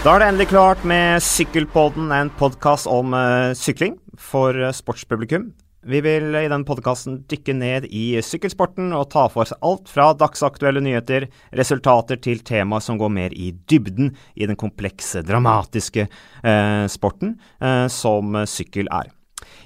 Da er det endelig klart med Sykkelpodden, en podkast om uh, sykling for uh, sportspublikum. Vi vil i denne podkasten dykke ned i sykkelsporten og ta for oss alt fra dagsaktuelle nyheter, resultater til temaer som går mer i dybden i den komplekse, dramatiske uh, sporten som sykkel er.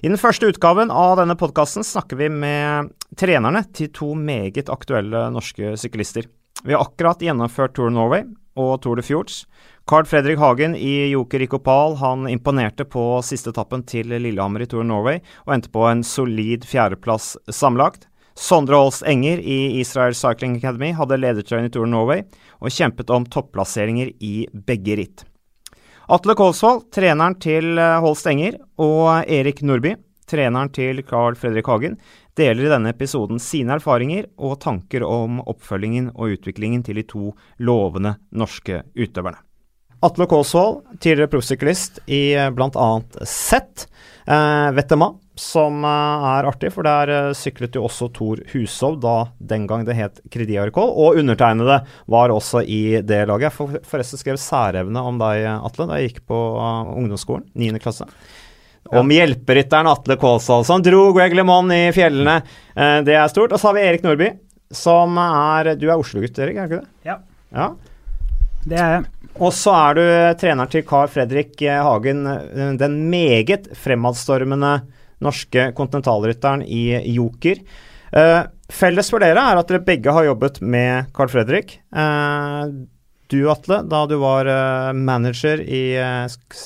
I den første utgaven av denne podkasten snakker vi med trenerne til to meget aktuelle norske syklister. Vi har akkurat gjennomført Tour Norway og Tour de Fjords. Carl Fredrik Hagen i Joker Rikopal imponerte på siste etappen til Lillehammer i Tour Norway, og endte på en solid fjerdeplass sammenlagt. Sondre Holst Enger i Israel Cycling Academy hadde ledertrøyen i Tour Norway, og kjempet om topplasseringer i begge ritt. Atle Kolsvold, treneren til eh, Holst Enger, og Erik Nordby, treneren til Carl Fredrik Hagen, deler i denne episoden sine erfaringer og tanker om oppfølgingen og utviklingen til de to lovende norske utøverne. Atle Kåsvold, tidligere proffsyklist i eh, bl.a. Z. Eh, Vetema, som eh, er artig, for der eh, syklet jo også Tor Hushov, da den gang det het Krediarkol. Og undertegnede var også i det laget. Jeg for, forresten skrev særevne om deg, Atle, da jeg gikk på ungdomsskolen, 9. klasse. Ja. Om hjelperytteren Atle Kåsvold, som dro Greg LeMond i fjellene. Eh, det er stort. Og så har vi Erik Nordby, som er Du er Oslo-gutt, Erik, er ikke det? Ja. ja. Det er jeg. Og så er du treneren til Carl Fredrik eh, Hagen, eh, den meget fremadstormende norske kontinentalrytteren i Joker. Uh, felles for dere er at dere begge har jobbet med Carl Fredrik. Uh, du, Atle, da du var uh, manager i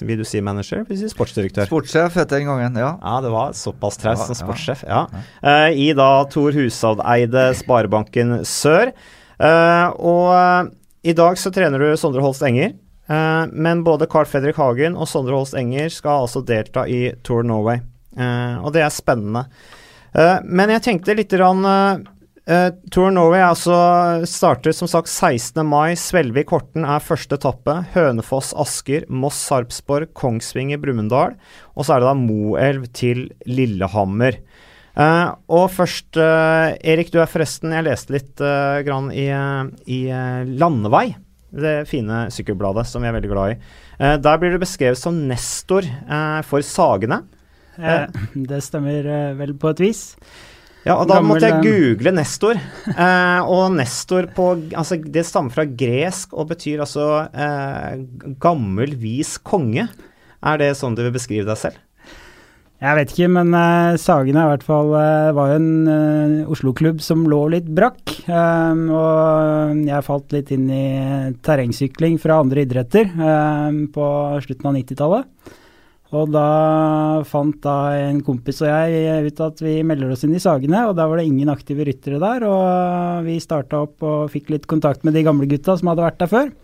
Vil du si manager? Vil du si sportsdirektør? Sportssjef het den gangen, ja. Ja, det var såpass traust som sportssjef, ja. ja. I da Tor Hushovd-eide Sparebanken Sør. og i dag så trener du Sondre Holst Enger. Uh, men både Carl Fredrik Hagen og Sondre Holst Enger skal altså delta i Tour Norway. Uh, og det er spennende. Uh, men jeg tenkte litt rann, Tour Norway altså starter som sagt 16. mai. Svelvik Horten er første etappe. Hønefoss Asker, Moss Sarpsborg, Kongsvinger Brumunddal. Og så er det da Moelv til Lillehammer. Uh, og først, uh, Erik, du er forresten Jeg leste litt uh, grann i, i Landevei, det fine sykkelbladet som vi er veldig glad i. der blir du beskrevet som nestor for Sagene. det stemmer vel på et vis. Ja, og da Gammel, måtte jeg google nestor. og nestor på Altså, det stammer fra gresk og betyr altså gammel, vis konge. Er det sånn du vil beskrive deg selv? Jeg vet ikke, men uh, Sagene i hvert fall uh, var en uh, Oslo-klubb som lå litt brakk. Um, og jeg falt litt inn i terrengsykling fra andre idretter um, på slutten av 90-tallet. Og da fant da en kompis og jeg ut at vi melder oss inn i Sagene, og da var det ingen aktive ryttere der. Og vi starta opp og fikk litt kontakt med de gamle gutta som hadde vært der før.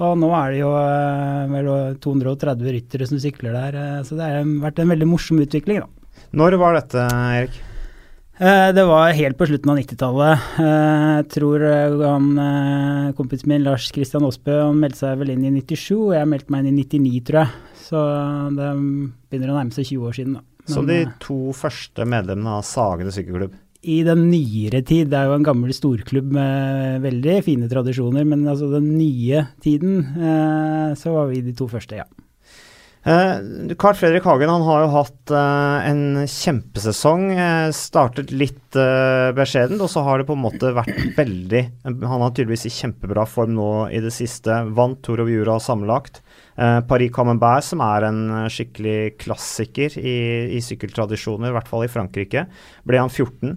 Og nå er det jo eh, vel 230 ryttere som sykler der, eh, så det har vært en veldig morsom utvikling, da. Når var dette, Erik? Eh, det var helt på slutten av 90-tallet. Jeg tror han, kompisen min Lars Christian Aasbø meldte seg vel inn i 97, og jeg meldte meg inn i 99, tror jeg. Så det begynner å nærme seg 20 år siden, da. Men, så de to første medlemmene av Sagene sykkelklubb? I den nyere tid, det er jo en gammel storklubb med veldig fine tradisjoner, men altså den nye tiden, eh, så var vi de to første, ja. Eh, Carl Fredrik Hagen han har jo hatt eh, en kjempesesong. Eh, startet litt beskjedent, og så har det på en måte vært veldig Han har tydeligvis i kjempebra form nå i det siste. Vant Tour of Jura sammenlagt. Paris Camembert, som er en skikkelig klassiker i, i sykkeltradisjoner, i hvert fall i Frankrike, ble han 14.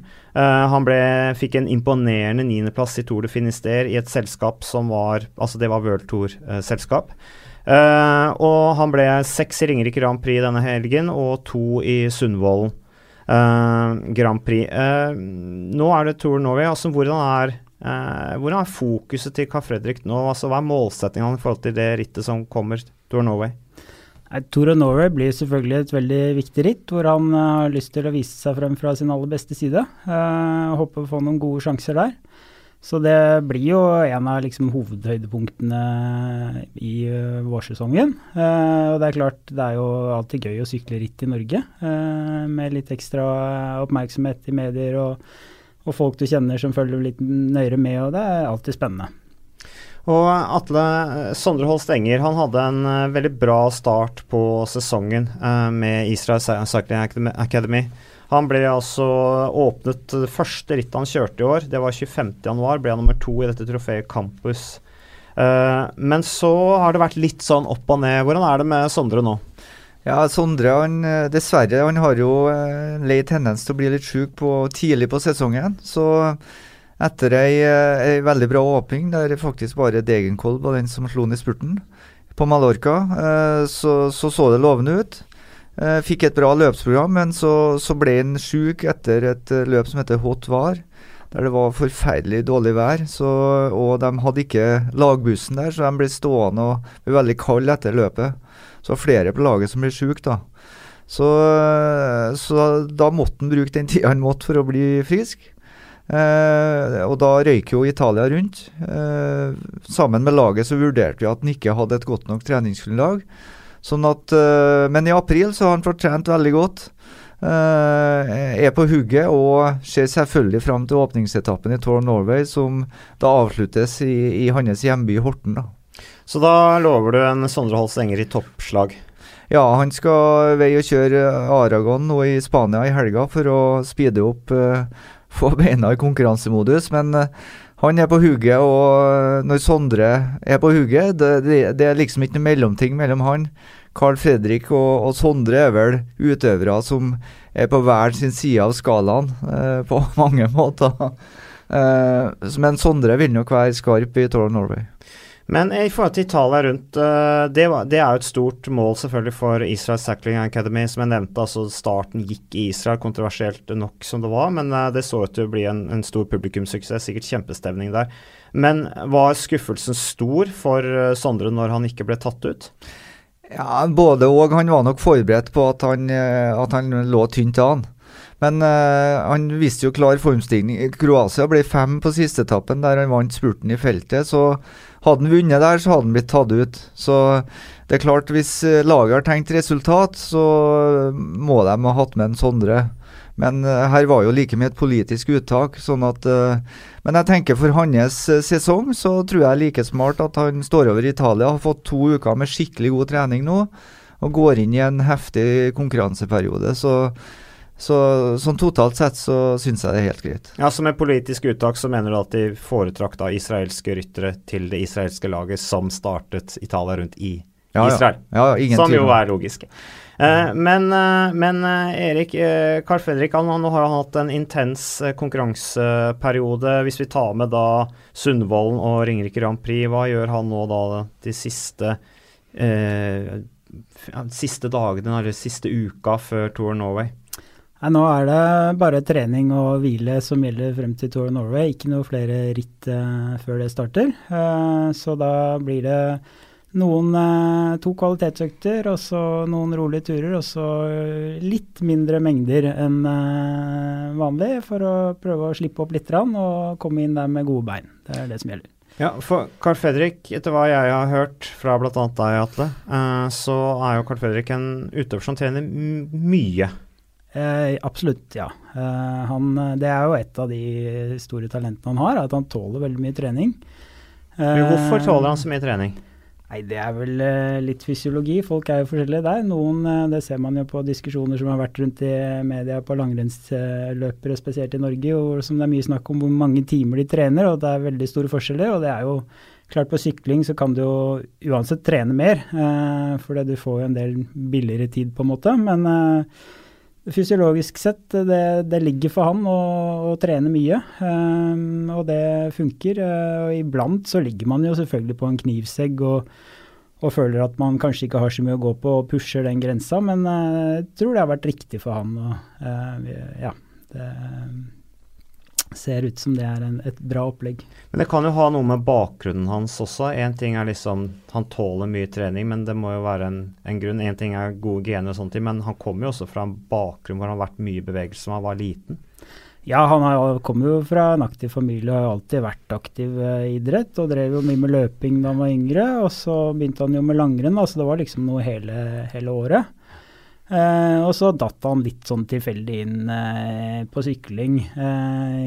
han ble, fikk en imponerende niendeplass i Tour de Finisterre i et selskap som var Altså, det var World Tour-selskap. Uh, og han ble seks i Ringerike Grand Prix denne helgen og to i Sundvolden uh, Grand Prix. Uh, nå er det Tour Norway. Altså, hvordan, er, hvordan er fokuset til Carl Fredrik nå? Altså, hva er målsettingen i forhold til det rittet som kommer, Tour Norway? Tour of Norway blir selvfølgelig et veldig viktig ritt, hvor han har lyst til å vise seg frem fra sin aller beste side. håper å få noen gode sjanser der. Så det blir jo en av liksom hovedhøydepunktene i uh, vårsesongen. Uh, og det er klart, det er jo alltid gøy å sykle ritt i Norge. Uh, med litt ekstra oppmerksomhet i medier og, og, folk du kjenner som følger litt nøyere med, og det er alltid spennende. Og Atle Sondre Holst Enger han hadde en uh, veldig bra start på sesongen uh, med Israel Cycling Academy. Han ble altså åpnet det første rittet han kjørte i år. Det var 25.1. Ble han nummer to i dette trofeet Campus. Men så har det vært litt sånn opp og ned. Hvordan er det med Sondre nå? Ja, Sondre han, dessverre han har jo en lei tendens til å bli litt sjuk tidlig på sesongen. Så etter ei, eh, ei, veldig bra åpning, der faktisk bare Degenkolb var den som slo i spurten, på Mallorca, eh, så, så, så det lovende ut. Eh, fikk et bra løpsprogram, men så, så ble han sjuk etter et løp som heter Hot Var, der det var forferdelig dårlig vær. Så, og de hadde ikke lagbussen der, så de ble stående og ble veldig kalde etter løpet. Så flere på laget som ble sjuke, da. Så, så da måtte han bruke den tida han måtte for å bli frisk. Eh, og da røyk jo Italia rundt. Eh, sammen med laget så vurderte vi at han ikke hadde et godt nok treningsgrunnlag. Sånn at, eh, men i april så har han fått trent veldig godt. Eh, er på hugget og ser selvfølgelig fram til åpningsetappen i Tour Norway, som da avsluttes i, i hans hjemby Horten. da. Så da lover du en Sondre Holst Enger i toppslag? Ja, han skal vei og kjøre Aragon nå i Spania i helga for å speede opp uh, få beina i konkurransemodus. Men uh, han er på hugget, og når Sondre er på hugget, det, det, det, er liksom ikke noe mellomting mellom han. Carl Fredrik og, og, Sondre er vel utøvere som er på hver sin side av skalaen uh, på mange måter. Men Sondre vil nok være skarp i Tour of Norway. Men i forhold til Italia rundt, eh, det, var, det, er jo et stort mål selvfølgelig for Israel Sackling Academy. Som jeg nevnte, altså starten gikk i Israel, kontroversielt nok som det var. Men eh, det så ut til å bli en, en stor publikumssuksess, sikkert kjempestemning der. Men var skuffelsen stor for eh, Sondre når han ikke ble tatt ut? Ja, både og. Han var nok forberedt på at han, at han lå tynt an. Men uh, han viste jo klar formstigning. Kroatia ble fem på siste etappen, der han vant spurten i feltet. Så hadde han vunnet der, så hadde han blitt tatt ut. Så det er klart, hvis eh, laget har tenkt resultat, så må de ha hatt med en Sondre. Men uh, her var jo like med et politisk uttak. sånn at Men jeg tenker for hans sesong, så tror jeg like smart at han står over Italia. Har fått to uker med skikkelig god trening nå, og går inn i en heftig konkurranseperiode. Så så sånn totalt sett så syns jeg det er helt greit. Ja, Som et politisk uttak så mener du at de foretrakk da israelske ryttere til det israelske laget som startet Italia rundt i ja, Israel? Ja, ja ingen Som jo er logisk. Eh, men, eh, men eh, Erik, eh, Carl Fredrik han, han, har hatt en intens eh, konkurranseperiode. Hvis vi tar med da Sundvolden og Ringerike Grand Prix, hva gjør han nå da de siste eh, siste dagene eller siste uka før Tour Norway? Nei, nå er det bare trening og hvile som gjelder frem til Tour of Norway. Ikke noe flere ritt uh, før det starter. Uh, så da blir det noen uh, to kvalitetsøkter og så noen rolige turer. Og så litt mindre mengder enn vanlig for å prøve å slippe opp litt og komme inn der med gode bein. Det er det som gjelder. Ja, for Carl Fredrik, etter hva jeg har hørt fra bl.a. deg, Atle, så er jo Carl Fredrik en utøver som trener mye. Eh, absolutt, ja. Eh, han, det er jo et av de store talentene han har, at han tåler veldig mye trening. Eh, hvorfor tåler han så mye trening? Nei, Det er vel eh, litt fysiologi. Folk er jo forskjellige der. Noen, eh, Det ser man jo på diskusjoner som har vært rundt i media på langrennsløpere, spesielt i Norge, hvor som det er mye snakk om hvor mange timer de trener, og det er veldig store forskjeller. og det er jo Klart På sykling så kan du jo uansett trene mer, eh, for du får jo en del billigere tid, på en måte. Men eh, Fysiologisk sett, det, det, ligger for han å, å trene mye, um, og det funker. Uh, og iblant så ligger man jo selvfølgelig på en knivsegg og, og, føler at man kanskje ikke har så mye å gå på og pusher den grensa, men uh, jeg tror det har vært riktig for han. Og, uh, ja, det, ser ut som det er en, et bra opplegg. Men det kan jo ha noe med bakgrunnen hans også. Én ting er liksom han tåler mye trening, men det må jo være en, en grunn. Én ting er gode gener og sånne ting, men han kommer jo også fra en bakgrunn hvor han har vært mye bevegelse da han var liten. Ja, han kommer jo fra en aktiv familie og har alltid vært aktiv i eh, idrett. Og drev jo mye med løping da han var yngre, og så begynte han jo med langrenn. Så det var liksom noe hele, hele året. Eh, og så datt han litt sånn tilfeldig inn eh, på sykling eh,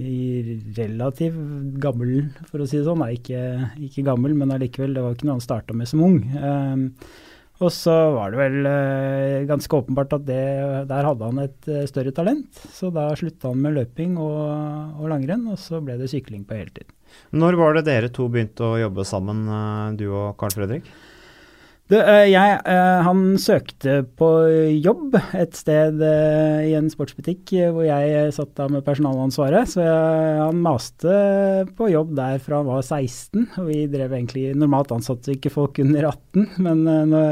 i relativ gammel, for å si det sånn. Nei, ikke, ikke gammel, men allikevel, det var ikke noe han starta med som ung. Og så var det vel uh, ganske åpenbart at det, der hadde han et uh, større talent. Så da slutta han med løping og, og, langrenn, og så ble det sykling på heltid. Når var det dere to begynte å jobbe sammen, du og Carl Fredrik? Du, eh, jeg, eh, han søkte på jobb et sted eh, i en sportsbutikk hvor jeg satt da med personalansvaret. Så jeg, han maste på jobb der fra han var 16. Og vi drev egentlig Normalt ansatte ikke folk under 18, men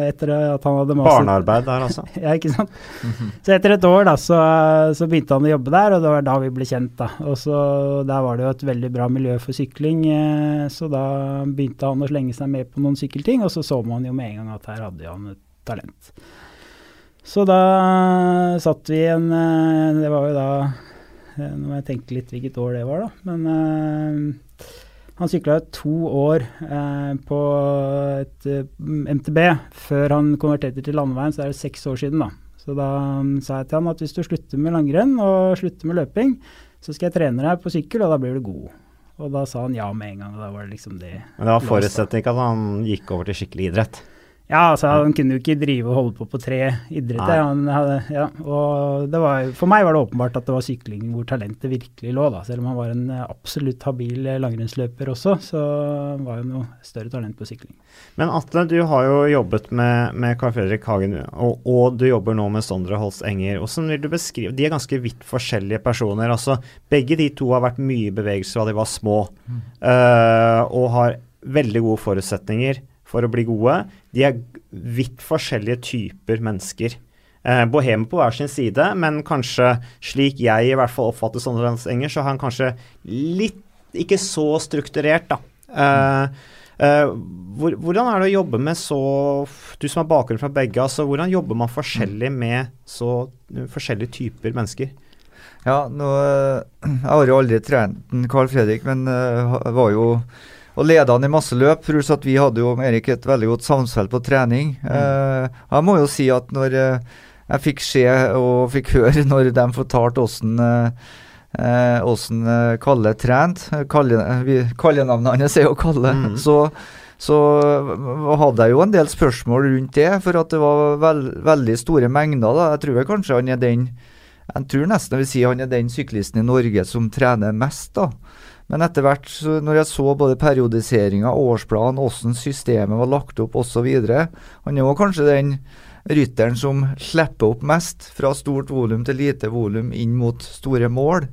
etter at han hadde mast Barnearbeid der, altså? ja, ikke sant. Så etter et år da, så, så, begynte han å jobbe der, og det var da vi ble kjent. da. Og så Der var det jo et veldig bra miljø for sykling, så da begynte han å slenge seg med på noen sykkelting, og så så man jo med en gang gang at her hadde han et talent. Så da satt vi en eh, Det var jo da eh, Nå må jeg tenke litt hvilket år det var, da. Men uh, han sykla to år uh, på et uh, MTB før han konverterte til landeveien, så det er det seks år siden, da. Så da um, sa jeg til han at hvis du slutter med langrenn og slutter med løping, så skal jeg trene deg på sykkel, og da blir du god. Og da sa han ja med en gang. og da var det liksom det. Men det var forutsetning ikke at han gikk over til skikkelig idrett? Ja, altså han kunne jo ikke drive og holde på på tre idretter. Han hadde, ja, og det var, for meg var det åpenbart at det var sykling hvor talentet virkelig lå. da, Selv om han var en absolutt habil langrennsløper også, så var han jo større talent på sykling. Men Atle, du har jo jobbet med, med Carl Fredrik Hagen, og, og, du jobber nå med Sondre Holst Enger. Hvordan vil du beskrive, De er ganske vidt forskjellige personer. altså Begge de to har vært mye i bevegelse da de var små, mm. uh, og har veldig gode forutsetninger for å bli gode. De er vidt forskjellige typer mennesker. Eh, Bohem på hver sin side, men kanskje slik jeg i hvert fall oppfatter Sondre Enger, så har han kanskje litt ikke så strukturert, da. Eh, eh, hvor, hvordan er det å jobbe med så Du som har bakgrunn fra begge, altså hvordan jobber man forskjellig med så forskjellige typer mennesker? Ja, nå, Jeg har jo aldri trent Carl Fredrik, men uh, var jo og leda han i masse løp. Pluss at vi hadde jo Erik et veldig godt samspill på trening. Mm. Uh, jeg må jo si at når uh, jeg fikk se og fikk høre når de fortalte åssen åssen uh, Kalle trente Kallenavnet hans er jo Kalle. Mm. Så, så hadde jeg jo en del spørsmål rundt det, for at det var veld, veldig store mengder. da. Jeg tror kanskje han er den jeg tror nesten jeg vil si han er den syklisten i Norge som trener mest. da. Men etter hvert, når jeg så både periodiseringa, årsplanen, åssen systemet var lagt opp osv. Han er jo kanskje den rytteren som slipper opp mest, fra stort volum til lite volum inn mot store mål.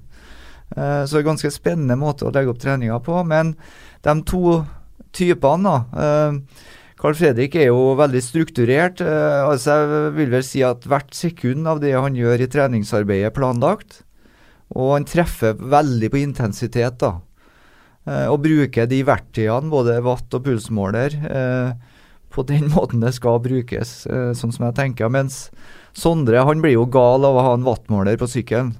Eh, så det er en ganske spennende måte å legge opp treninga på. Men de to typene, da. Eh, Carl Fredrik er jo veldig strukturert. Eh, altså Jeg vil vel si at hvert sekund av det han gjør i treningsarbeidet, er planlagt. Og han treffer veldig på intensitet, da. Eh, og bruker de verktøyene, både watt og pulsmåler, eh, på den måten det skal brukes, eh, sånn som jeg tenker. Mens Sondre han blir jo gal av å ha en wattmåler på sykkelen.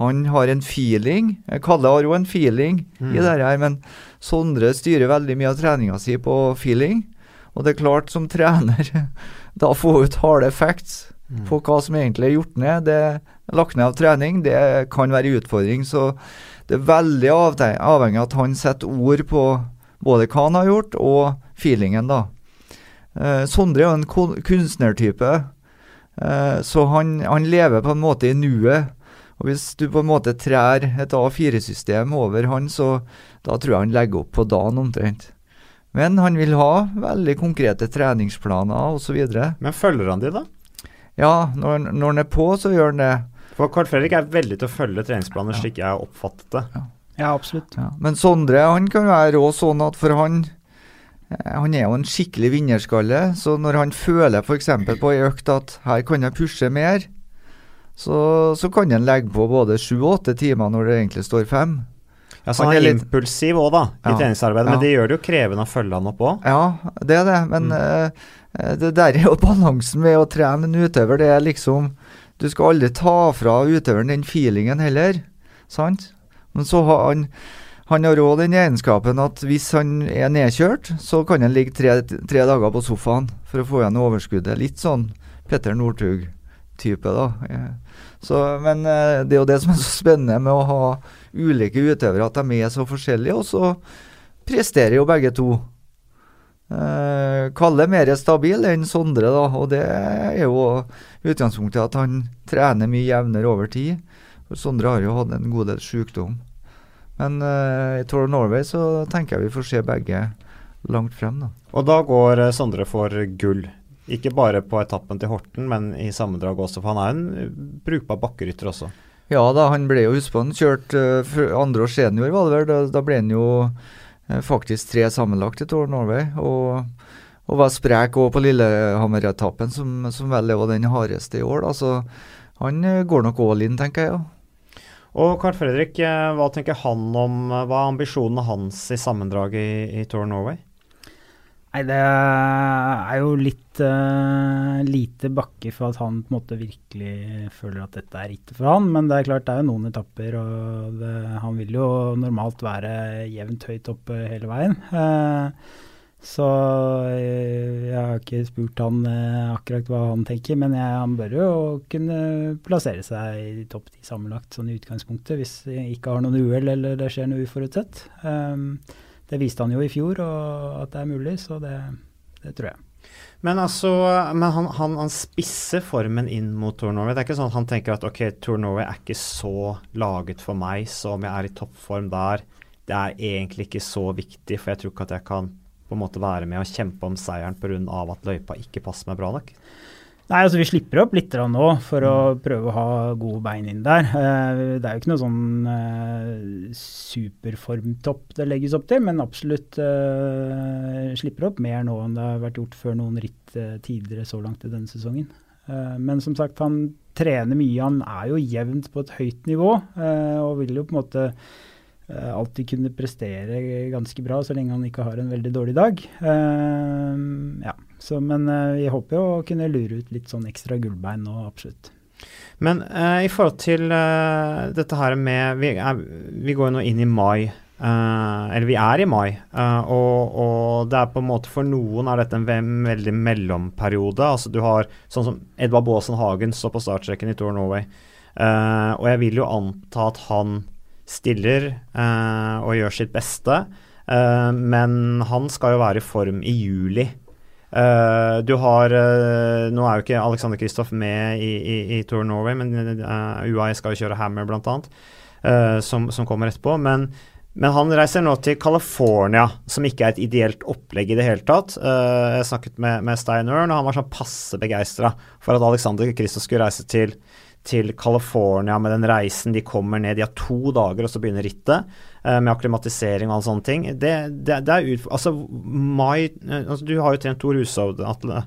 Han har en feeling. Kalle har jo en feeling mm. i det her, men Sondre styrer veldig mye av treninga si på feeling. Og det er klart, som trener, da få ut harde facts mm. på hva som egentlig er gjort ned. Det lagt ned av trening, det kan være en utfordring. Så det er veldig avhengig av at han setter ord på både hva han har gjort, og feelingen, da. Eh, Sondre er jo en kunstnertype, eh, så han, han, lever på en måte i nuet. Og Hvis du på en måte trær et A4-system over han, så da tror jeg han legger opp på dagen omtrent. Men han vil ha veldig konkrete treningsplaner osv. Men følger han de, da? Ja, når, når han er på, så gjør han det. For Carl Fredrik er veldig til å følge treningsplaner, slik jeg har oppfattet det. Ja, ja absolutt. Ja. Men Sondre han kan være òg sånn at for han eh, han er jo en skikkelig vinnerskalle, så når han føler f.eks. på ei økt at her kan jeg pushe mer, så, så kan han legge på både sju og åtte timer når det egentlig står fem. Ja, så han er, litt, impulsiv òg, da, i ja, treningsarbeidet. Men ja. det gjør det jo krevende å følge han opp òg. Ja, det er det. Men mm. uh, det der er jo balansen med å trene en utøver. Det er liksom du skal aldri ta fra utøveren den feelingen heller, sant? Men så har han han har òg den egenskapen at hvis han er nedkjørt, så kan han ligge tre, tre, dager på sofaen for å få igjen overskuddet. Litt sånn Petter Northug type, da. Så, men det er jo det som er så spennende med å ha ulike utøvere, at de er så forskjellige, og så presterer jo begge to. Eh, Kalle er mer stabil enn Sondre, da, og det er jo utgangspunktet at han trener mye jevnere over tid. For Sondre har jo hatt en god del sykdom. Men uh, i Tour of Norway så tenker jeg vi får se begge langt frem. da. Og da går eh, Sondre for gull. Ikke bare på etappen til Horten, men i sammendrag også, for han er en brukbar bakkerytter også. Ja da, han ble jo, husk på han kjørte uh, andre år senior, var det vel. Da, da ble han jo uh, faktisk tre sammenlagt i Tour Norway. Og, og var sprek òg på Lillehammer-etappen, som, som, vel er den hardeste i år. Altså, han eh, går nok all in, tenker jeg. Ja. Og Carl Fredrik, eh, hva tenker han om Hva er ambisjonene hans i sammendraget i, i Tour Norway? Nei, det er jo litt uh, lite bakke for at han på en måte virkelig føler at dette er rittet for han. Men det er klart det er jo noen etapper, og det, han vil jo normalt være jevnt høyt oppe hele veien. Uh, så jeg, jeg, har ikke spurt han uh, akkurat hva han tenker, men jeg, han bør jo kunne plassere seg i topp ti sammenlagt sånn i utgangspunktet, hvis jeg ikke har noen uhell eller det skjer noe uforutsett. Um, det viste han jo i fjor, og at det er mulig, så det, det tror jeg. Men altså, men han, han, han, spisser formen inn mot Tour Norway. Det er ikke sånn at han tenker at ok, Tour Norway er ikke så laget for meg, så om jeg er i toppform der, det er egentlig ikke så viktig, for jeg tror ikke at jeg kan på en måte være med og kjempe om seieren pga. at løypa ikke passer meg bra nok. Nei, altså Vi slipper opp litt nå for å mm. prøve å ha gode bein inn der. Eh, det er jo ikke noe sånn eh, superformtopp det legges opp til, men absolutt eh, slipper opp mer nå enn det har vært gjort før noen ritt tidligere så langt i denne sesongen. Men som sagt, han trener mye. Han er jo jevnt på et høyt nivå og vil jo på en måte alltid kunne prestere ganske bra så lenge han ikke har en veldig dårlig dag. ja. Så, men uh, jeg håper jo å kunne lure ut litt sånn ekstra gullbein nå, absolutt. Men uh, i forhold til uh, dette her med Vi, er, vi går nå inn i mai. eller vi er i mai, og, og, det er på en måte for noen er dette en veldig mellomperiode. Altså du har sånn som Edvard Baasen Hagen står på startstreken i Tour Norway. og jeg vil jo anta at han stiller og gjør sitt beste. men han skal jo være i form i juli. Uh, du har uh, Nå er jo ikke Alexander Kristoff med i, i, i, Tour Norway, men eh, UAE skal jo kjøre Hammer, bl.a., uh, som, som kommer etterpå. Men, men, han reiser nå til California, som ikke er et ideelt opplegg i det hele tatt. jeg snakket med, med Stein og han var sånn passe begeistra for at Alexander Kristoff skulle reise til til California med den reisen. De kommer ned, de har to dager, og så begynner rittet uh, med akklimatisering og alle sånne ting. Det, det, det er ut, altså, mai, uh, altså, Du har jo trent Tor Hushovd, Atle.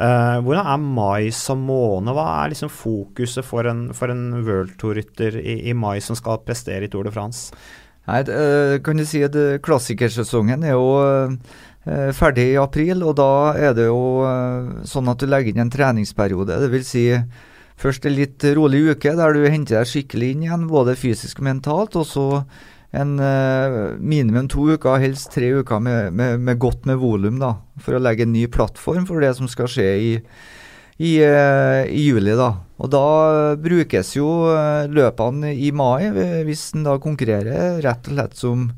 Uh, hvordan er mai som måned? Hva er liksom fokuset for en, for en World Tour-rytter i, i, mai som skal prestere i Tour de France? Nei, kan du si at Klassikersesongen er jo ferdig i april, og da er det jo sånn at du legger inn en treningsperiode. Det vil si Først en litt rolig uke der du henter deg skikkelig inn igjen, både fysisk og mentalt. Og så en eh, minimum to uker, helst tre uker med, med, med godt med volum, da. For å legge en ny plattform for det som skal skje i, i, uh, i juli, da. Og da brukes jo uh, løpene i mai, hvis en da konkurrerer, rett og slett som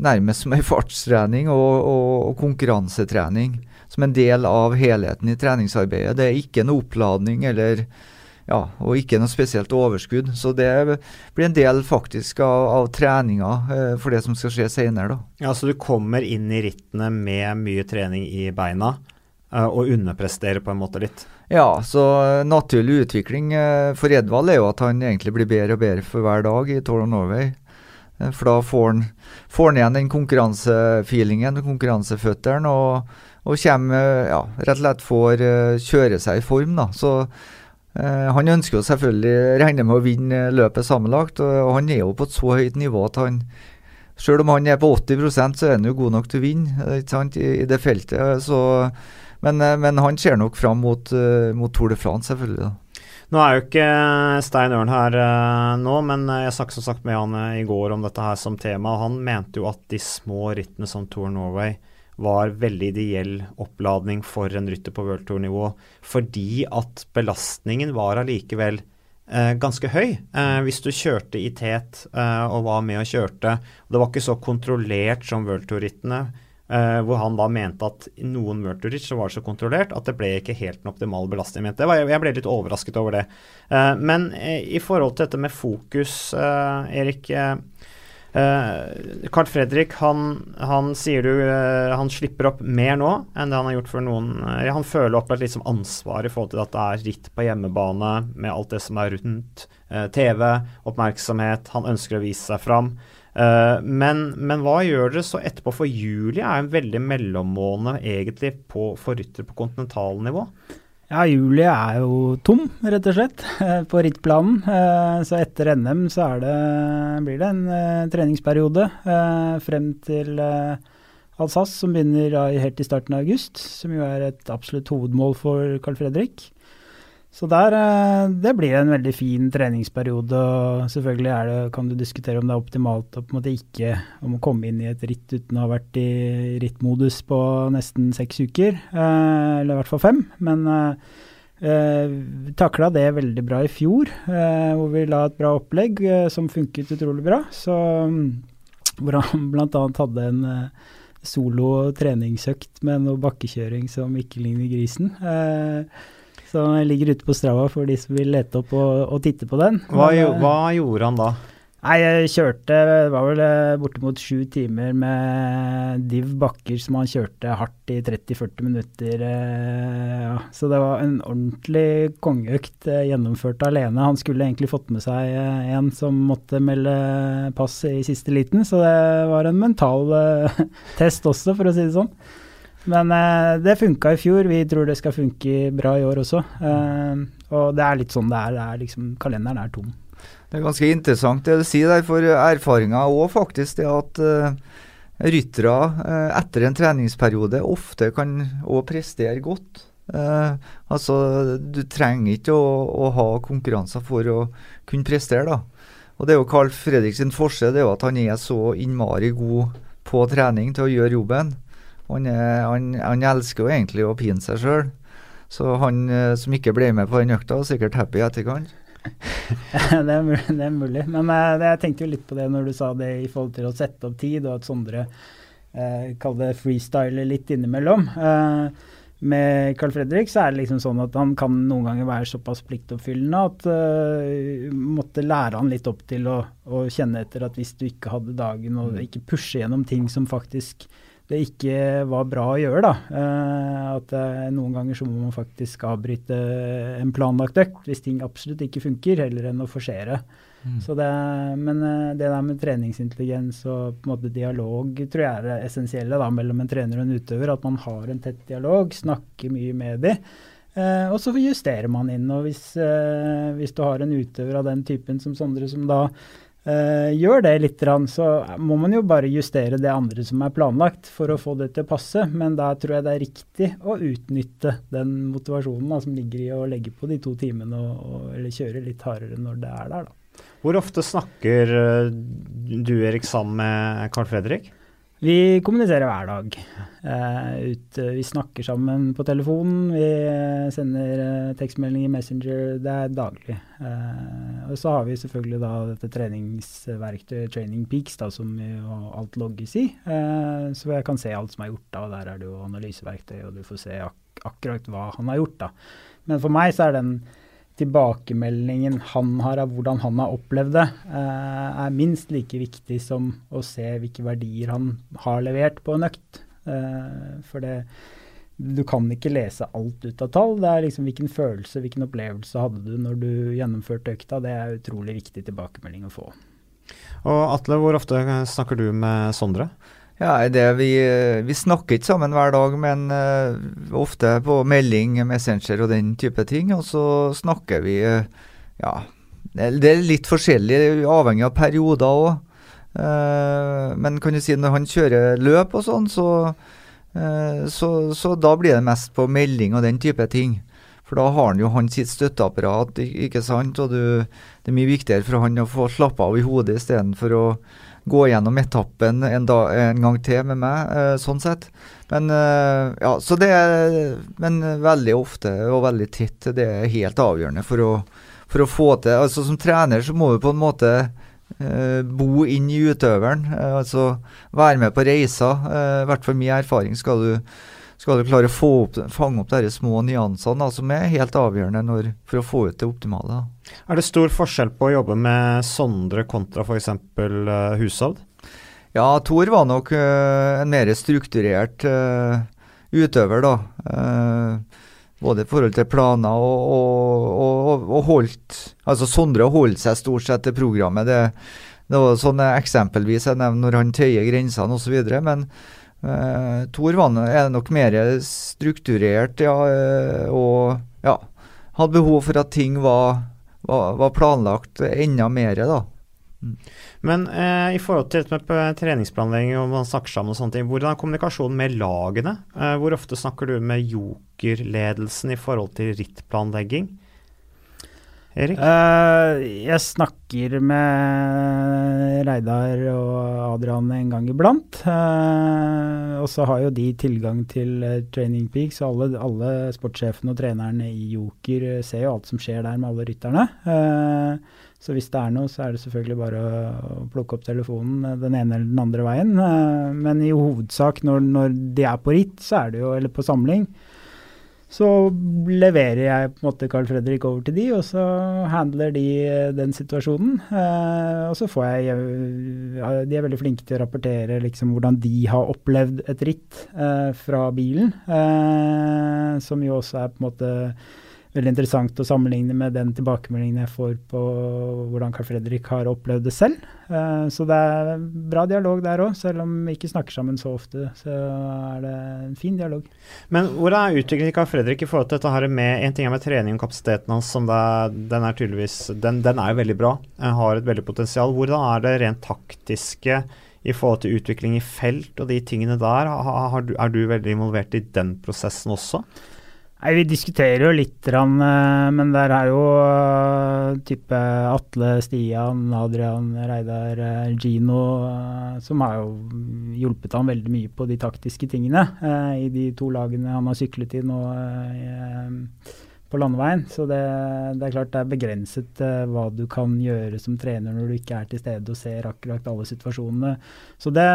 nærmest som ei fartstrening og, og, og, konkurransetrening. Som en del av helheten i treningsarbeidet. Det er ikke noe oppladning eller ja, og ikke noe spesielt overskudd. Så det blir en del faktisk av, av treninga eh, for det som skal skje senere. Da. Ja, Så du kommer inn i rittene med mye trening i beina eh, og underpresterer på en måte litt? Ja, så eh, naturlig utvikling eh, for Edvald er jo at han egentlig blir bedre og bedre for hver dag i Tour of Norway. Eh, for da får han, får han igjen den konkurransefeelingen, konkurranseføtteren, og, og kommer, ja, rett og slett får kjøre seg i form. da, så Eh, han ønsker jo selvfølgelig regne med å vinne løpet sammenlagt, og, han er jo på et så høyt nivå at han Selv om han er på 80% så er han jo god nok til å vinne ikke sant, i, det feltet. Så, men, eh, men, han ser nok fram mot, mot Tour de France, selvfølgelig. da. Nå er jo ikke Stein Ørn her nå, men jeg snakket som sagt med han i går om dette her som tema. og Han mente jo at de små rittene som Tour Norway var veldig ideell oppladning for en rytter på World Tour-nivå, fordi at belastningen var allikevel eh, ganske høy. Eh, hvis du kjørte i tet eh, og var med og kjørte. Det var ikke så kontrollert som World Tour-rittene. Uh, hvor han da mente at i noen Murturich så var det så kontrollert at det ble ikke helt den optimale belastningen. Jeg, jeg ble litt overrasket over det. Uh, men uh, i forhold til dette med fokus, Erik Carl Fredrik, han, han, sier du han slipper opp mer nå enn det han har gjort for noen Han føler opp et liksom ansvar i forhold til at det er ritt på hjemmebane med alt det som er rundt. TV, oppmerksomhet, han ønsker å vise seg fram. Uh, men, men, hva gjør dere så etterpå? For juli er en veldig mellommåned egentlig på, for rytter på kontinentalnivå. Ja, juli er jo tom, rett og slett, på rittplanen. Uh, så etter NM så det, blir det en uh, treningsperiode frem til Alsace, som begynner helt i starten av august. Som jo er et absolutt hovedmål for Carl Fredrik. Så der, eh, det blir en veldig fin treningsperiode. og Selvfølgelig det, kan du diskutere om det er optimalt å på en måte ikke om å komme inn i et ritt uten å ha vært i rittmodus på nesten seks uker, eh, eller i hvert fall fem. Men eh, vi takla det veldig bra i fjor, hvor vi la et bra opplegg som funket utrolig bra. Så hvor han bl.a. hadde en solo treningsøkt med noe bakkekjøring som ikke ligner grisen. Eh, som ligger ute på Strava for de som vil lete opp og, og titte på den. Hva, Men, hva, gjorde han da? Nei, Jeg kjørte Det var vel eh, bortimot sju timer med div bakker som han kjørte hardt i 30-40 minutter. Eh, ja. Så det var en ordentlig kongeøkt eh, gjennomført alene. Han skulle egentlig fått med seg en som måtte melde pass i siste liten, så det var en mental test også, for å si det sånn. Men eh, det funka i fjor. Vi tror det skal funke bra i år også. Eh, og det er litt sånn det er. Det er liksom, kalenderen er tom. Det er ganske interessant det du sier der, for erfaringa òg faktisk det at uh, ryttere uh, etter en treningsperiode ofte kan òg prestere godt. Uh, altså, du trenger ikke å, å, ha konkurranser for å kunne prestere, da. Og det er jo Carl Fredriks forskjell, det er jo at han er så innmari god på trening til å gjøre jobben. Han, er, han, han, elsker jo egentlig å pine seg sjøl. Så han eh, som ikke ble med på den økta, var sikkert happy i etterkant. det, er mulig, det, er mulig, Men jeg, jeg tenkte jo litt på det når du sa det i forhold til å sette opp tid, og at Sondre eh, kaller det freestyler litt innimellom. Eh, med Carl Fredrik så er det liksom sånn at han kan noen ganger være såpass pliktoppfyllende at uh, måtte lære han litt opp til å, å, kjenne etter at hvis du ikke hadde dagen og mm. ikke pushe gjennom ting som faktisk det ikke var bra å gjøre. da. Eh, at eh, Noen ganger så må man faktisk avbryte en planlagt økt hvis ting absolutt ikke funker, heller enn å forsere. Mm. Det, men eh, det der med treningsintelligens og på en måte dialog tror jeg er det essensielle da, mellom en trener og en utøver. At man har en tett dialog, snakker mye med dem. Eh, og så justerer man inn. og hvis, eh, hvis, du har en utøver av den typen som Sondre, som da Uh, gjør det litt, så må man jo bare justere det andre som er planlagt for å få det til å passe. Men da tror jeg det er riktig å utnytte den motivasjonen da, som ligger i å legge på de to timene og, og, eller kjøre litt hardere når det er der. Da. Hvor ofte snakker eh, du Erik sammen med Carl Fredrik? Vi kommuniserer hver dag. Uh, ut, uh, vi snakker sammen på telefonen, vi sender uh, tekstmelding i Messenger. Det er daglig. og så har vi selvfølgelig da dette treningsverktøyet Training Peaks, da, som alt logges i. så jeg kan se alt som er gjort da, og der er det jo analyseverktøy, og du får se ak akkurat hva han har gjort. da. Men for meg så er den tilbakemeldingen han har av hvordan han har opplevd det, eh, er minst like viktig som å se hvilke verdier han har levert på en økt. Eh, for det, du kan ikke lese alt ut av tall. Det er liksom hvilken følelse, hvilken opplevelse hadde du når du gjennomførte økta. Det er utrolig viktig tilbakemelding å få. Og Atle, hvor ofte snakker du med Sondre? Ja, det vi, vi snakker ikke sammen hver dag, men uh, ofte på melding, Messenger og den type ting. Og så snakker vi uh, Ja, det er litt forskjellig, avhengig av perioder òg. Uh, eh, men kan du si når han kjører løp og sånn, så, så, så, da blir det mest på melding og den type ting. For da har han jo han sitt støtteapparat, ikke sant. Og du, det er mye viktigere for han å få slappe av i hodet istedenfor å gå gjennom etappen en, da, en gang til med meg, uh, sånn sett. Men uh, ja, så det er Men veldig ofte og veldig titt, det er helt avgjørende for å, for å få til Altså Som trener så må du på en måte uh, bo inn i utøveren. altså være med på reiser. I hvert fall min erfaring skal du skal du klare å opp, fange opp de små nyansene som er helt avgjørende når, for å få ut det optimale. Er det stor forskjell på å jobbe med Sondre kontra f.eks. Uh, Hushovd? Ja, Thor var nok uh, en mer strukturert uh, utøver, da. Både i forhold til planer og, og, og, og, holdt Altså Sondre holdt seg stort sett til programmet. Det, det var sånn eksempelvis jeg nevnte når han tøyer grensene osv. Men Uh, Thor er nok mer strukturert, ja, og ja, hadde behov for at ting var, var, var planlagt enda mer, da. Mm. Men eh, i forhold til treningsplanlegging og man snakker sammen og sånne ting, hvordan er kommunikasjonen med lagene? hvor ofte snakker du med jokerledelsen i forhold til rittplanlegging? Erik? Uh, jeg snakker med Reidar og Adrian en gang iblant. Uh, og så har jo de tilgang til uh, Training Peak, så alle, alle sportssjefene og trenerne i Joker ser jo alt som skjer der med alle rytterne. så hvis det er noe, så er det selvfølgelig bare å plukke opp telefonen den ene eller den andre veien. men i hovedsak når, når de er på ritt, så er det jo, eller på samling, så leverer jeg på en måte Carl Fredrik over til de, og så handler de eh, den situasjonen. Eh, og så får jeg De er veldig flinke til å rapportere liksom, hvordan de har opplevd et ritt eh, fra bilen, eh, som jo også er på en måte veldig interessant å sammenligne med den tilbakemeldingen jeg får på hvordan Carl Fredrik har opplevd det selv. Uh, så det er bra dialog der òg, selv om vi ikke snakker sammen så ofte. Så er det en fin dialog. Men hvordan er utviklingen til Carl Fredrik i forhold til dette her med En ting er med trening og kapasiteten hans, som er, den er tydeligvis den, den, er jo veldig bra. Har et veldig potensial. Hvordan er det rent taktiske? i forhold til utvikling i felt og de tingene der, har, har du, er du veldig involvert i den prosessen også? Nei, Vi diskuterer jo litt, eh, men der er jo eh, type Atle, Stian, Adrian, Reidar, eh, Gino som har jo hjulpet ham veldig mye på de taktiske tingene i de to lagene han har syklet i nå på landeveien. Så det, det, er klart det er begrenset uh, hva du kan gjøre som trener når du ikke er til stede og ser akkurat alle situasjonene. Så det,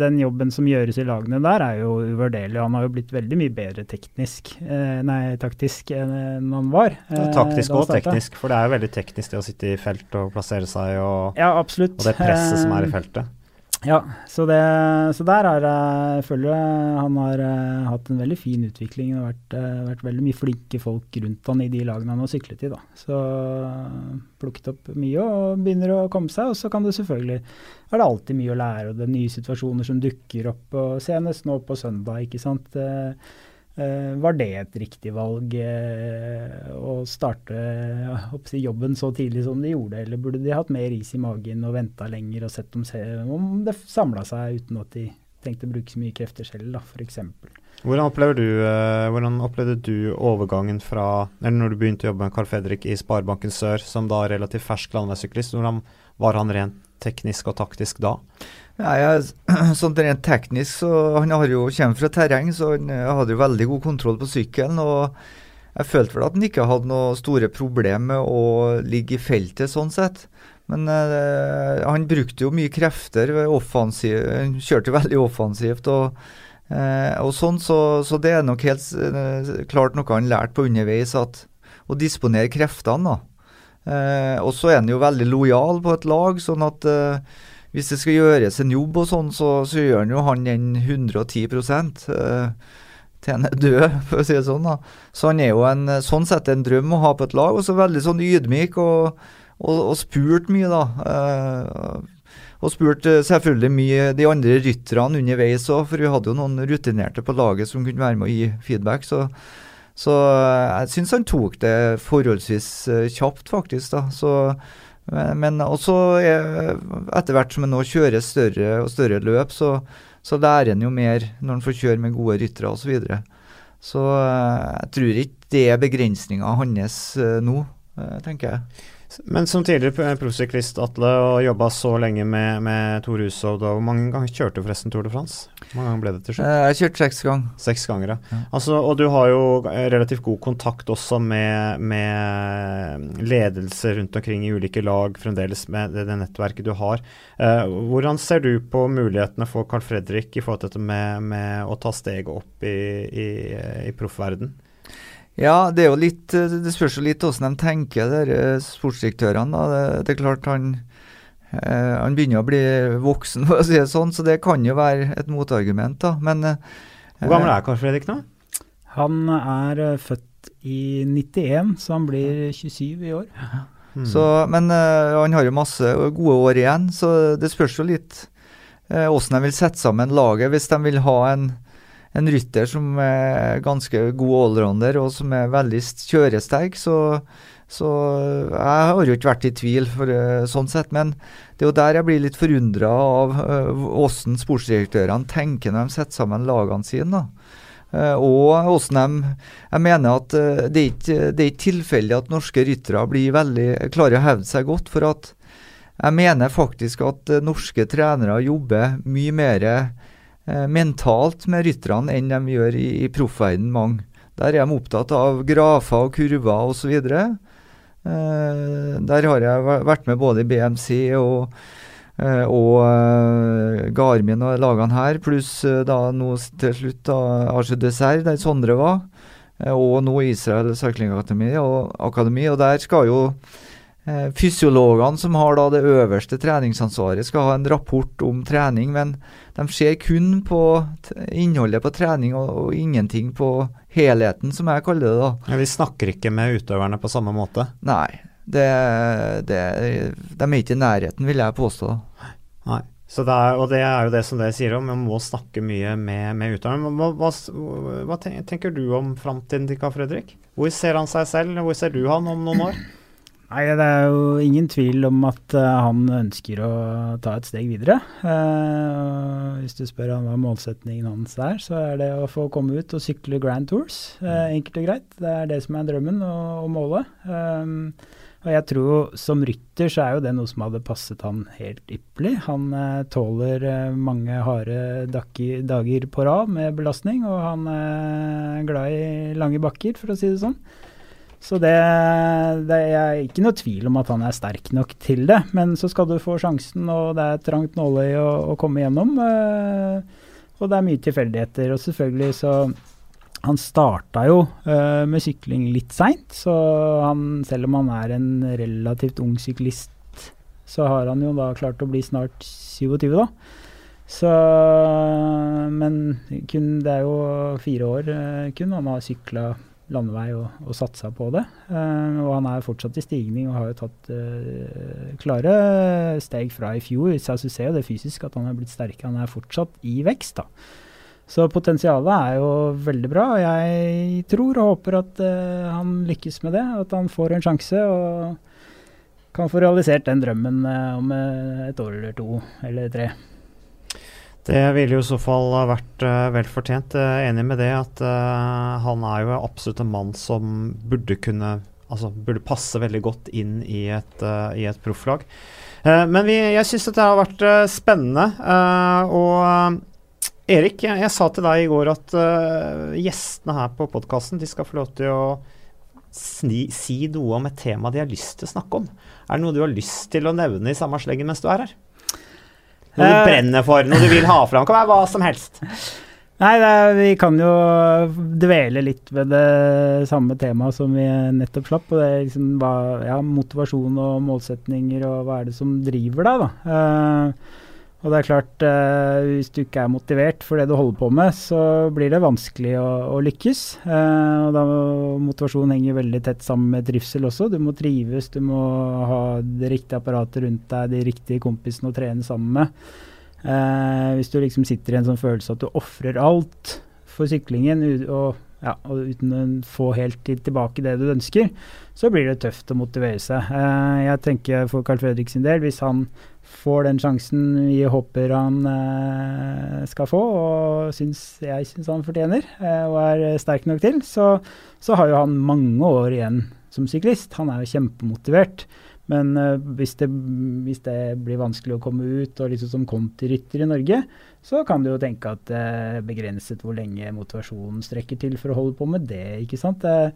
den jobben som gjøres i lagene der, er jo uvurderlig. Han har jo blitt veldig mye bedre teknisk, uh, nei, taktisk enn han var. Uh, taktisk og teknisk, for det er jo veldig teknisk det å sitte i felt og plassere seg, og, ja, og det presset som er i feltet. Ja, så, det, så der er jeg føler jeg han har uh, hatt en veldig fin utvikling. Det har vært, uh, vært, veldig mye flinke folk rundt han i de lagene han har syklet i. da. Så uh, plukket opp mye og begynner å komme seg. Og så kan det selvfølgelig er det alltid mye å lære, og det er nye situasjoner som dukker opp. og Senest nå på søndag, ikke sant. Uh, var det et riktig valg uh, å starte si, jobben så tidlig som de gjorde, eller burde de hatt mer is i magen og venta lenger og sett om, om det samla seg uten at de trengte å bruke så mye krefter selv, f.eks. Hvordan, du, hvordan opplevde du overgangen fra eller når du begynte å jobbe med Carl Fredrik i Sparebanken Sør, som da relativt fersk landeveissyklist, hvordan var han rent teknisk og taktisk da? Ja, jeg, sånn Rent teknisk så Han har jo kommer fra terreng, så han hadde jo veldig god kontroll på sykkelen. og Jeg følte vel at han ikke hadde noe store problemer med å ligge i feltet, sånn sett. Men eh, han brukte jo mye krefter. Offensiv, han kjørte veldig offensivt. og, eh, og sånn, så, så, det er nok helt eh, klart noe han lærte på underveis, at å disponere kreftene. da. Eh, og så er han jo veldig lojal på et lag, sånn at eh, hvis det skal gjøres en jobb og sånn, så, så gjør han jo han den 110 eh, til han er død, for å si det sånn. da. Så han er jo en, sånn sett en drøm å ha på et lag, og så veldig sånn ydmyk og, og, og spurt mye, da. Eh, og spurt eh, selvfølgelig mye de andre rytterne underveis òg, for vi hadde jo noen rutinerte på laget som kunne være med å gi feedback. så så eh, jeg syns han tok det forholdsvis uh, kjapt, faktisk. da, så men, også etter hvert som han nå kjører større og større løp, så, så lærer han jo mer når han får kjøre med gode ryttere osv. Så, videre. så uh, jeg tror ikke det er begrensninga hans uh, nå, tenker jeg. Men som tidligere proffsyklist, Atle, og jobba så lenge med, med Tor Hushovd, hvor mange ganger kjørte du forresten Tour de France? Hvor mange ganger ble det til slutt? Eh, jeg kjørte seks ganger. Seks ganger, ja. Ja. Altså, og du har jo relativt god kontakt også med, med ledelse rundt omkring i ulike lag, fremdeles med det, det nettverket du har. Eh, hvordan ser du på mulighetene for Carl Fredrik i forhold til dette med, med å ta steget opp i, i, i proffverden? Ja, det er jo litt eh, Det spørs jo litt hvordan de tenker, de sportsdirektørene. da. Det, det er klart han eh, Han begynner å bli voksen, for å si det sånn, så det kan jo være et motargument, da. Men eh, Hvor gammel er Karl Fredrik nå? Han er eh, født i 91, så han blir 27 i år. Mm. Så, men eh, han har jo masse gode år igjen, så det spørs jo litt eh, hvordan de vil sette sammen laget. Hvis de vil ha en, en rytter som er ganske god allrounder og som er veldig st- kjøresterk, så, så Jeg har jo ikke vært i tvil, for, eh, sånn sett, men det er jo der jeg blir litt forundra av åssen hvordan sportsdirektørene tenker når de setter sammen lagene sine. Eh, og hvordan de Jeg mener at eh, det er ikke det er ikke tilfeldig at norske ryttere blir veldig klarer å hevde seg godt. For at jeg mener faktisk at eh, norske trenere jobber mye mer eh, mentalt med rytterne enn de gjør i, i proffverden mange. Der er de opptatt av grafer og kurver osv. Eh, der har jeg vært med både i BMC og Eh, og eh, Garmin og lagene her, pluss eh, da nå til slutt da Arche Dessert, der Sondre var. eh, og nå Israel og, Akademi, og der skal jo eh, fysiologene som har da det øverste treningsansvaret, skal ha en rapport om trening, men de ser kun på innholdet på trening og, og ingenting på helheten, som jeg kaller det. da. Ja, vi snakker ikke med utøverne på samme måte. Nei, det, det, de er ikke i nærheten, vil jeg påstå. Nei. Så det er, og det er jo det som dere sier om, man må snakke mye med, med utøverne. Hva, hva, hva tenker du om framtiden til Carl Fredrik? Hvor ser han seg selv, hvor ser du han om noen år? Nei, Det er jo ingen tvil om at eh, han ønsker å ta et steg videre. Eh, hvis du spør han hva målsetningen hans er, så er det å få komme ut og sykle Grand Tours. eh, enkelt og greit. Det er det som er drømmen og, og målet. Eh, og jeg tror som rytter så er jo det noe som hadde passet han helt ypperlig. Han eh, tåler eh, mange harde dager på rad med belastning, og han er glad i lange bakker, for å si det sånn. Så det, det er ikke noe tvil om at han er sterk nok til det. Men så skal du få sjansen, og det er trangt nåløye å, å komme gjennom. eh, og det er mye tilfeldigheter. Og selvfølgelig så Han starta jo eh, med sykling litt seint, så han, selv om han er en relativt ung syklist, så har han jo da klart å bli snart 27, da. Så Men kun, det er jo fire år eh, kun han har sykla landevei og, og satsa på det. Uh, og han er fortsatt i stigning og har jo tatt uh, klare steg fra i fjor. Så du ser jo det fysisk at han er blitt sterkere. Han er fortsatt i vekst, da. Så potensialet er jo veldig bra. og Jeg tror og håper at uh, han lykkes med det. At han får en sjanse og kan få realisert den drømmen om et år eller to eller tre. Det ville jo i så fall vært uh, vel fortjent. Uh, enig med det at uh, han er jo absolutt en mann som burde kunne Altså burde passe veldig godt inn i et, uh, i et profflag. Eh, men vi, jeg syns dette har vært eh, spennende. eh, og eh, Erik, jeg, jeg sa til deg i går at eh, gjestene her på podkasten skal få lov til å sni, si noe om et tema de har lyst til å snakke om. Er det noe du har lyst til å nevne i samme slengen mens du er her? Noe du Eh. brenner for, noe du vil ha fram. Kan være hva som helst. Nei, er, vi kan jo dvele litt ved det samme temaet som vi nettopp slapp. Og det er liksom hva, ja, motivasjon og målsetninger, og hva er det som driver deg, da. Eh, og det er klart, eh, hvis du ikke er motivert for det du holder på med, så blir det vanskelig å, å lykkes. Eh, og da Motivasjon henger veldig tett sammen med trivsel også. Du må trives, du må ha det riktige apparatet rundt deg, de riktige kompisene å trene sammen med. Eh, hvis du liksom sitter i en sånn følelse at du ofrer alt for syklingen og, ja, og uten å få helt tilbake det du ønsker, så blir det tøft å motivere seg. Eh, jeg tenker for Carl Fredrik sin del, hvis han får den sjansen vi håper han eh, skal få, og syns, jeg syns han fortjener, eh, og er sterk nok til, så, så har jo han mange år igjen som syklist. Han er jo kjempemotivert. Men uh, hvis, det, hvis, det, blir vanskelig å komme ut, og liksom som kontirytter i Norge, så kan du jo tenke at det er begrenset hvor lenge motivasjonen strekker til for å holde på med det. ikke sant? Det,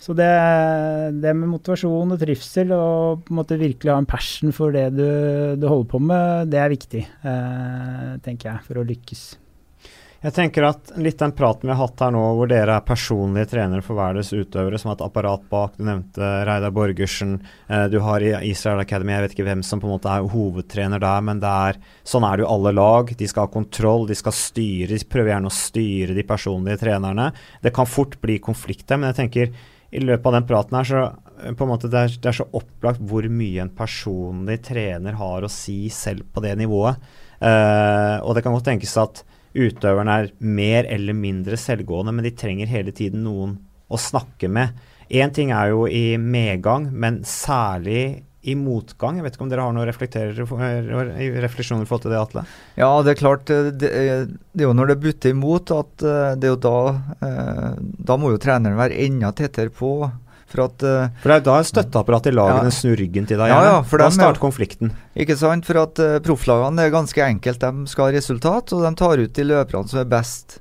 så det, det, med motivasjon og trivsel og på en måte virkelig ha en passion for det du, du holder på med, det er viktig, tenker jeg, for å lykkes. Jeg tenker at litt den praten vi har hatt her nå, hvor dere er personlige trenere for hver deres utøvere, som har et apparat bak. Du nevnte Reidar Borgersen. Eh, du har i Israel Academy, jeg vet ikke hvem som på en måte er hovedtrener der, men det er, sånn er det jo alle lag. De skal ha kontroll, de skal styre. De prøver gjerne å styre de personlige trenerne. Det kan fort bli konflikter, men jeg tenker i løpet av den praten her, så eh, på en måte det er, det er så opplagt hvor mye en personlig trener har å si selv på det nivået. Uh, og det kan godt tenkes at utøverne er mer eller mindre selvgående, men de trenger hele tiden noen å snakke med. Én ting er jo i medgang, men særlig i motgang. Jeg vet ikke om dere har noen refleksjoner i forhold til det, Atle? Ja, det er klart. Eh, det, det er jo når det butter imot at eh, det er jo da eh, Da må jo treneren være enda tettere på for, at, uh, for det er da støtteapparatet i lagene ja. snur ryggen til deg, ja, ja, for da starter konflikten. Ikke sant. For at uh, profflagene er ganske enkelt. De skal ha resultat, og de tar ut de løperne som er best.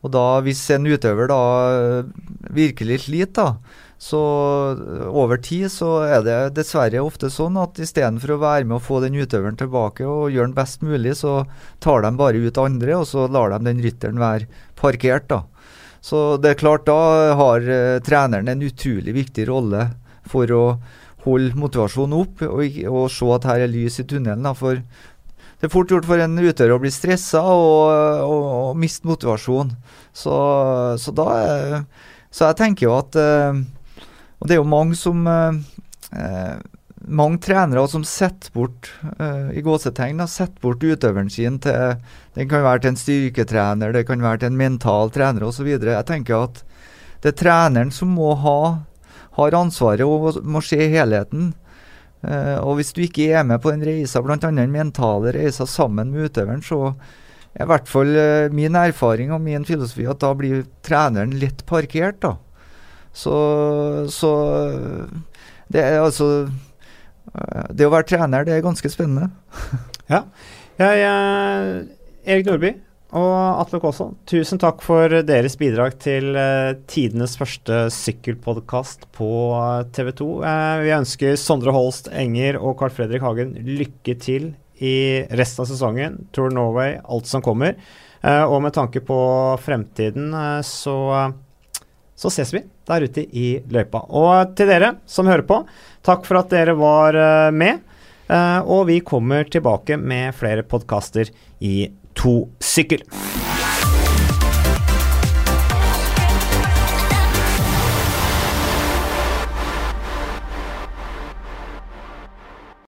Og da, hvis en utøver da virkelig sliter, da, så over tid så er det dessverre ofte sånn at istedenfor å være med å få den utøveren tilbake og gjøre den best mulig, så tar de bare ut andre, og så lar de den rytteren være parkert, da. Så det er klart, da har uh, treneren en utrolig viktig rolle for å holde motivasjonen opp og, og se at her er lys i tunnelen. Da, for det er fort gjort for en utøver å bli stressa og, og, og, miste motivasjon. Så, så, da Så jeg tenker jo at uh, Og det er jo mange som mange trenere som setter bort uh, i gåsetegn, setter bort utøveren sin til Den kan være til en styrketrener, det kan være til en mental trener osv. Jeg tenker at det er treneren som må ha har ansvaret og må se helheten. Uh, og hvis du ikke er med på den reisa, bl.a. den mentale reisa sammen med utøveren, så er i hvert fall uh, min erfaring og min filosofi at da blir treneren litt parkert. da. Så, så det er altså det å være trener, det er ganske spennende. ja. Jeg, jeg, Erik Nordby og Atle Kaasa, tusen takk for deres bidrag til uh, tidenes første sykkelpodkast på TV 2. Uh, vi ønsker Sondre Holst Enger og Carl Fredrik Hagen lykke til i resten av sesongen. Tour Norway, alt som kommer. Og med tanke på fremtiden, så så ses vi der ute i løypa. Og til dere som hører på, takk for at dere var eh, med. Eh, og vi kommer tilbake med flere podkaster i To sykkel.